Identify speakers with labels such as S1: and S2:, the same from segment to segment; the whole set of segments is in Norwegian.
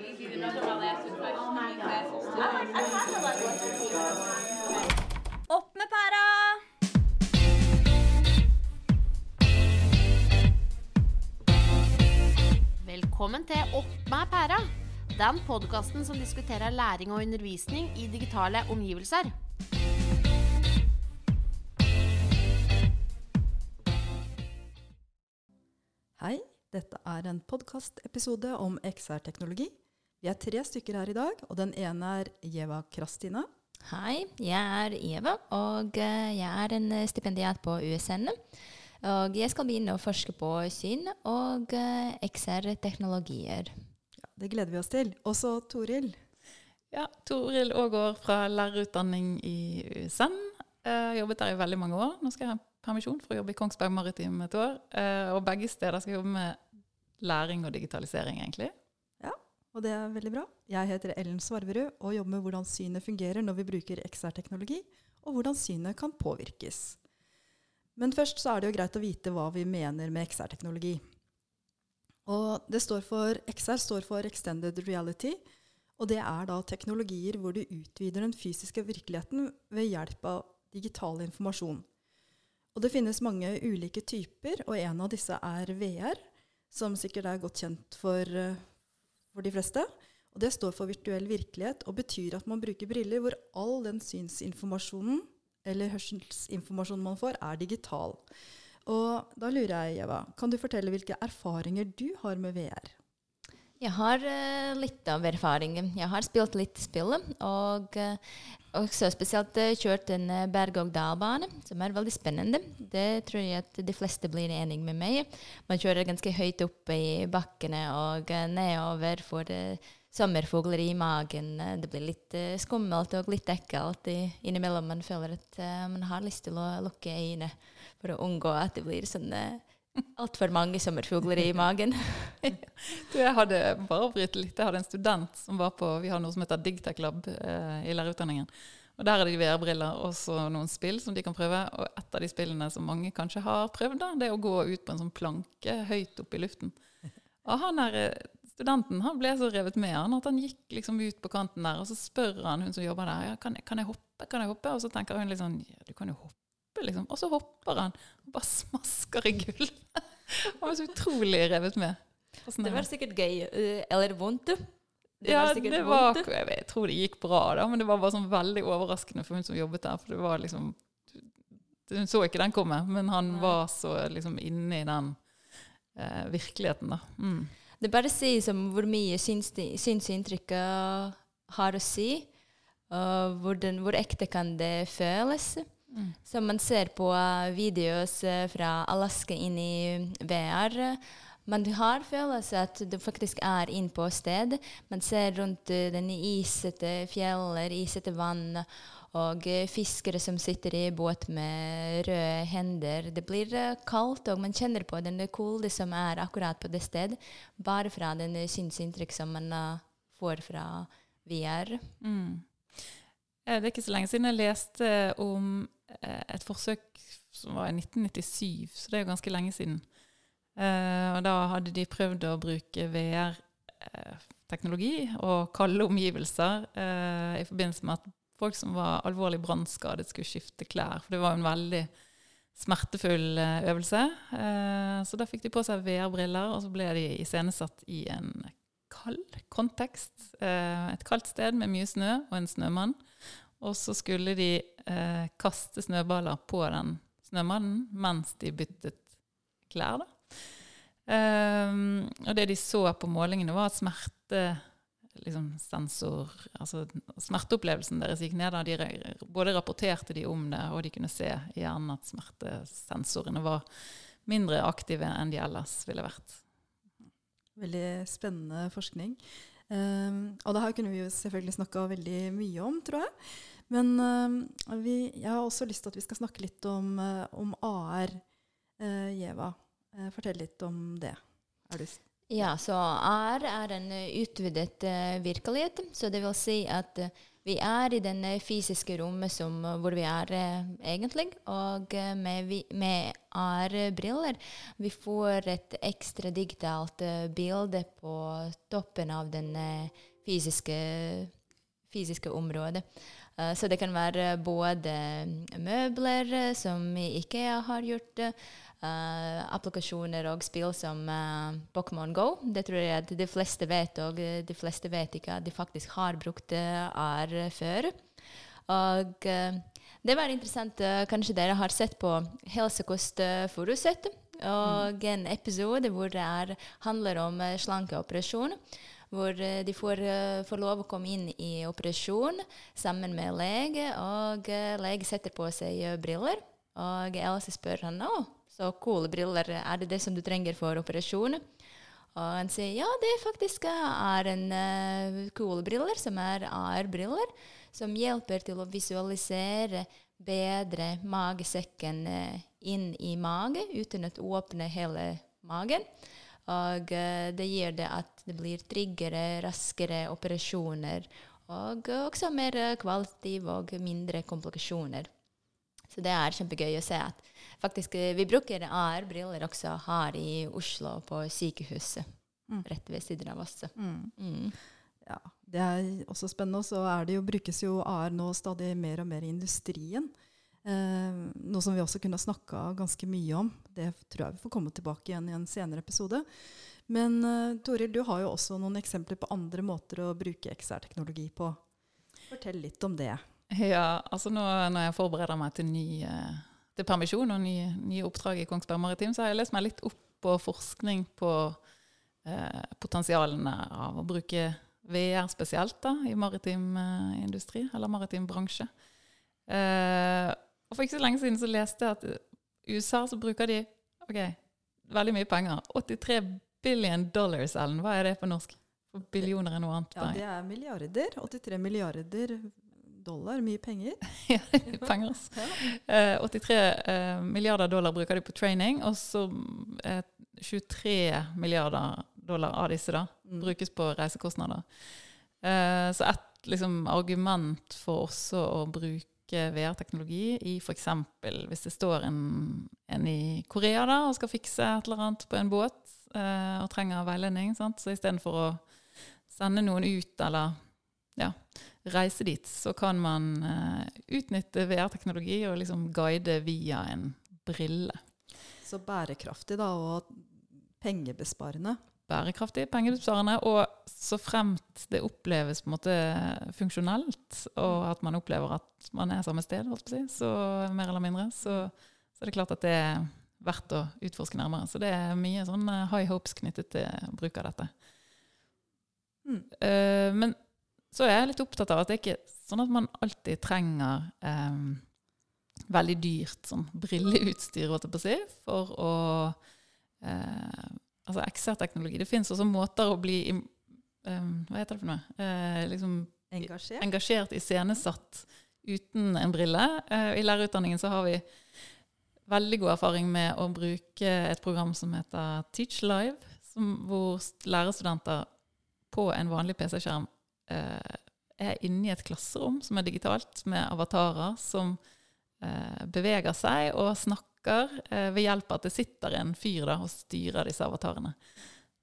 S1: easy. Are.
S2: Opp med pæra!
S3: Velkommen til Opp med pæra. Den podkasten som diskuterer læring og undervisning i digitale omgivelser.
S4: Hei, dette er en podkastepisode om XR-teknologi. Vi er tre stykker her i dag, og den ene er Jeva Krastina.
S5: Hei, jeg er Eva, og eh, jeg er en eh, stipendiat på USN. Og jeg skal begynne å forske på syn og eh, XR-teknologier.
S4: Ja, det gleder vi oss til. Og så Toril.
S6: Ja, Toril Aagaard fra lærerutdanning i USN. Jeg jobbet der i veldig mange år. Nå skal jeg ha permisjon for å jobbe i Kongsberg Maritim et år. Eh, Og begge steder skal jeg jobbe med læring og digitalisering, egentlig.
S4: Og det er veldig bra. Jeg heter Ellen Svarverud og jobber med hvordan synet fungerer når vi bruker XR-teknologi, og hvordan synet kan påvirkes. Men først så er det jo greit å vite hva vi mener med XR-teknologi. Og det står for, XR står for Extended Reality, og det er da teknologier hvor du utvider den fysiske virkeligheten ved hjelp av digital informasjon. Og det finnes mange ulike typer, og en av disse er VR, som sikkert er godt kjent for, eh, for de fleste. Og det står for virtuell virkelighet og betyr at man bruker briller hvor all den synsinformasjonen eller hørselsinformasjonen man får, er digital. Og da lurer jeg, Eva, kan du fortelle hvilke erfaringer du har med VR?
S5: Jeg har uh, litt av erfaringen. Jeg har spilt litt spill, og uh, også spesielt eh, kjørt en uh, berg-og-dal-bane, som er veldig spennende. Det tror jeg at de fleste blir enig med meg. Man kjører ganske høyt opp i bakkene og uh, nedover for sommerfugler i magen. Det blir litt skummelt og litt ekkelt innimellom. Man føler at man har lyst til å lukke øynene for å unngå at det blir sånn altfor mange sommerfugler i magen.
S6: Du, jeg hadde bare bryte litt. Jeg hadde en student som var på Vi har noe som heter Digtech Lab eh, i lærerutdanningen. Og Der er det VR-briller og så noen spill som de kan prøve. Og et av de spillene som mange kanskje har prøvd, da, det er å gå ut på en sånn planke høyt opp i luften. Og han her, eh, studenten han ble så revet med han at han gikk liksom ut på kanten der, og så spør han hun som jobber der, ja, kan, kan jeg hoppe, kan jeg hoppe? Og så tenker hun litt sånn, ja, du kan jo hoppe, liksom. Og så hopper han og bare smasker i gulvet. Han var så utrolig revet med.
S5: Det var sikkert gøy. eh, Eller vondt. Det
S6: ja,
S5: var
S6: det var, jeg, jeg tror det gikk bra, da, men det var bare sånn veldig overraskende for hun som jobbet der. For det var liksom Hun så ikke den komme, men han
S5: Nei.
S6: var så liksom inne i den eh, virkeligheten, da. Mm.
S5: Det bare sier som hvor mye syns- synsinntrykket har å si. Og hvordan, hvor ekte kan det føles.
S6: Mm.
S5: Så man ser på videoer videos uh, fra Alaska inn i VR. Man har følelse at du faktisk er inne på sted. Man ser rundt den isete fjeller, isete vann, og fiskere som sitter i båt med røde hender. Det blir kaldt, og man kjenner på den kulde som er akkurat på det sted, bare fra den synsinntrykk som man får fra VR.
S6: Mm. Eh, Det er ikke så lenge siden jeg leste om eh, et forsøk som var i 1997, så det er jo ganske lenge siden. Eh, og da hadde de prøvd å bruke VR-teknologi og kalde omgivelser eh, i forbindelse med at folk som var alvorlig brannskadet, skulle skifte klær. For det var jo en veldig smertefull eh, øvelse. Eh, så da fikk de på seg VR-briller, og så ble de iscenesatt i en kald kontekst. Eh, et kaldt sted med mye snø og en snømann. Og så skulle de eh, kaste snøballer på den snømannen mens de byttet klær. Da. Um, og det de så på målingene, var at smerte liksom sensor, altså Smerteopplevelsen deres gikk ned. Da. De både rapporterte de om det, og de kunne se i hjernen at smertesensorene var mindre aktive enn de ellers ville vært.
S4: Veldig spennende forskning. Um, og det her kunne vi jo selvfølgelig snakka veldig mye om, tror jeg. Men uh, vi, jeg har også lyst til at vi skal snakke litt om, uh, om AR. Uh, Jeva, eh, fortell litt om det. Er du
S5: Ja, så AR er en utvidet virkelighet. Så det vil si at vi er i det fysiske rommet som, hvor vi er egentlig. Og med, med AR-briller. Vi får et ekstra digitalt bilde på toppen av eh, fysiske, fysiske området. Eh, så det kan være både møbler eh, som IKEA har gjort, eh, applikasjoner og spill som eh, Pokémon Go. Det tror jeg at de fleste vet, og eh, de fleste vet ikke at de faktisk har brukt eh, AR før. Og eh, det var interessant. eh, Kanskje dere har sett på Helsekost eh, Furuset. Og en episode hvor det er, handler om eh, slankeoperasjon. Hvor eh, de får, eh, får lov å komme inn i operasjon sammen med lege. Og eh, lege setter på seg briller. Og Else spør han å, så coole briller, er det det som du trenger for operasjon? Og han sier ja, det faktisk er en uh, cool briller, som er AR-briller, som hjelper til å visualisere bedre magesekken uh, inn i mage uten å åpne hele magen. Og eh, det gjør det at det blir tryggere, raskere operasjoner. Og også mer kvalitiv og mindre komplikasjoner. Så det er kjempegøy å se at faktisk eh, vi bruker AR-briller også her i Oslo, på sykehuset.
S4: Mm.
S5: Rett ved siden av oss.
S4: Mm.
S5: Mm.
S4: Ja, det er også spennende. Og så brukes jo AR nå stadig mer og mer i industrien. Eh, noe som vi også kunne snakka ganske mye om. Det tror jeg vi får komme tilbake igjen i en senere episode. Men uh, Toril, du har jo også noen eksempler på andre måter å bruke XR-teknologi på. Fortell litt om det.
S6: Ja, altså nå når jeg forbereder meg til, ny, eh, til permisjon og nye, ny oppdrag i Kongsberg Maritim, så har jeg lest meg litt opp på forskning på eh, potensialene av å bruke VR spesielt da, i maritim eh, industri, eller maritim bransje. Eh, og for ikke så lenge siden så leste jeg at i USA så bruker de ok, veldig mye penger. 83 billion dollars, Ellen. Hva er det på norsk? For billioner er noe annet.
S4: Ja, det er milliarder. 83 milliarder dollar. Mye penger.
S6: Ja, penger. Eh, 83 eh, milliarder dollar bruker de på training, og så eh, 23 milliarder dollar av disse da,
S4: Mm.
S6: brukes på reisekostnader. Eh, så et liksom, argument for også å bruke VR-teknologi i f.eks. hvis det står en, en i Korea da, og skal fikse et eller annet på en båt eh, og trenger veiledning, sant? så istedenfor å sende noen ut eller ja, reise dit, så kan man eh, utnytte VR-teknologi og liksom guide via en brille.
S4: Så bærekraftig da, og pengebesparende.
S6: Bærekraftig, pengebesparende, og så fremt det oppleves på en måte funksjonelt, og at man opplever at man er samme sted, si, så mer eller mindre, så, så er det klart at det er verdt å utforske nærmere. Så det er mye sånn eh, high hopes knyttet til bruk av dette.
S4: Mm.
S6: Uh, men så er jeg litt opptatt av at det ikke er sånn at man alltid trenger um, veldig dyrt sånn brilleutstyr, for å eh, Altså XR-teknologi. Det fins også måter å bli eh, Hva heter det for noe? Eh, liksom
S4: Engasjert.
S6: engasjert, iscenesatt uten en brille. Eh, I lærerutdanningen så har vi veldig god erfaring med å bruke et program som heter Teach Live, som, hvor lærerstudenter på en vanlig PC-skjerm eh, er inne i et klasserom som er digitalt, med avatarer som eh, beveger seg og snakker eh, ved hjelp av at det sitter en fyr da, og styrer disse avatarene.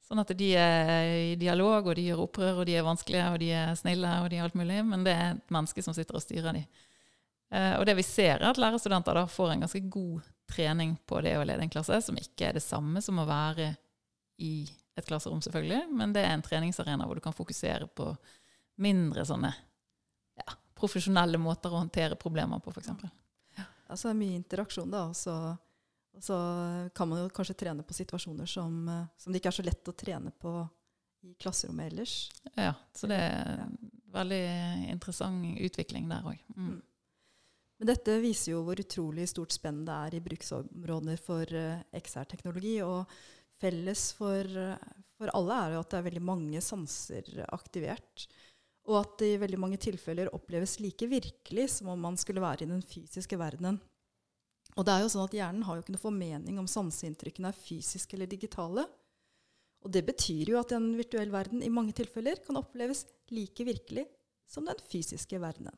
S6: Sånn at de er i dialog, og de gjør opprør, og de er vanskelige, og de er snille, og de er alt mulig, men det er et menneske som sitter og styrer dem. Eh, og det vi ser, er at lærerstudenter da får en ganske god trening på det å lede en klasse, som ikke er det samme som å være i et klasserom, selvfølgelig, men det er en treningsarena hvor du kan fokusere på mindre sånne ja, profesjonelle måter å håndtere problemer på, f.eks.
S4: Altså det er mye interaksjon, da. Og så, og så kan man jo kanskje trene på situasjoner som, eh, som det ikke er så lett å trene på i klasserommet ellers.
S6: Ja, så det er
S4: Ja.
S6: veldig interessant utvikling der òg. Mm.
S4: Mm. Men dette viser jo hvor utrolig stort spenn det er i bruksområder for eh, XR-teknologi. Og felles for, eh, for alle er jo at det er veldig mange sanser aktivert. Og at det i veldig mange tilfeller oppleves like virkelig som om man skulle være i den fysiske verdenen. Og det er jo sånn at Hjernen har jo ikke noe formening om sanseinntrykkene er fysiske eller digitale. Og det betyr jo at en virtuell verden i mange tilfeller kan oppleves like virkelig som den fysiske verdenen.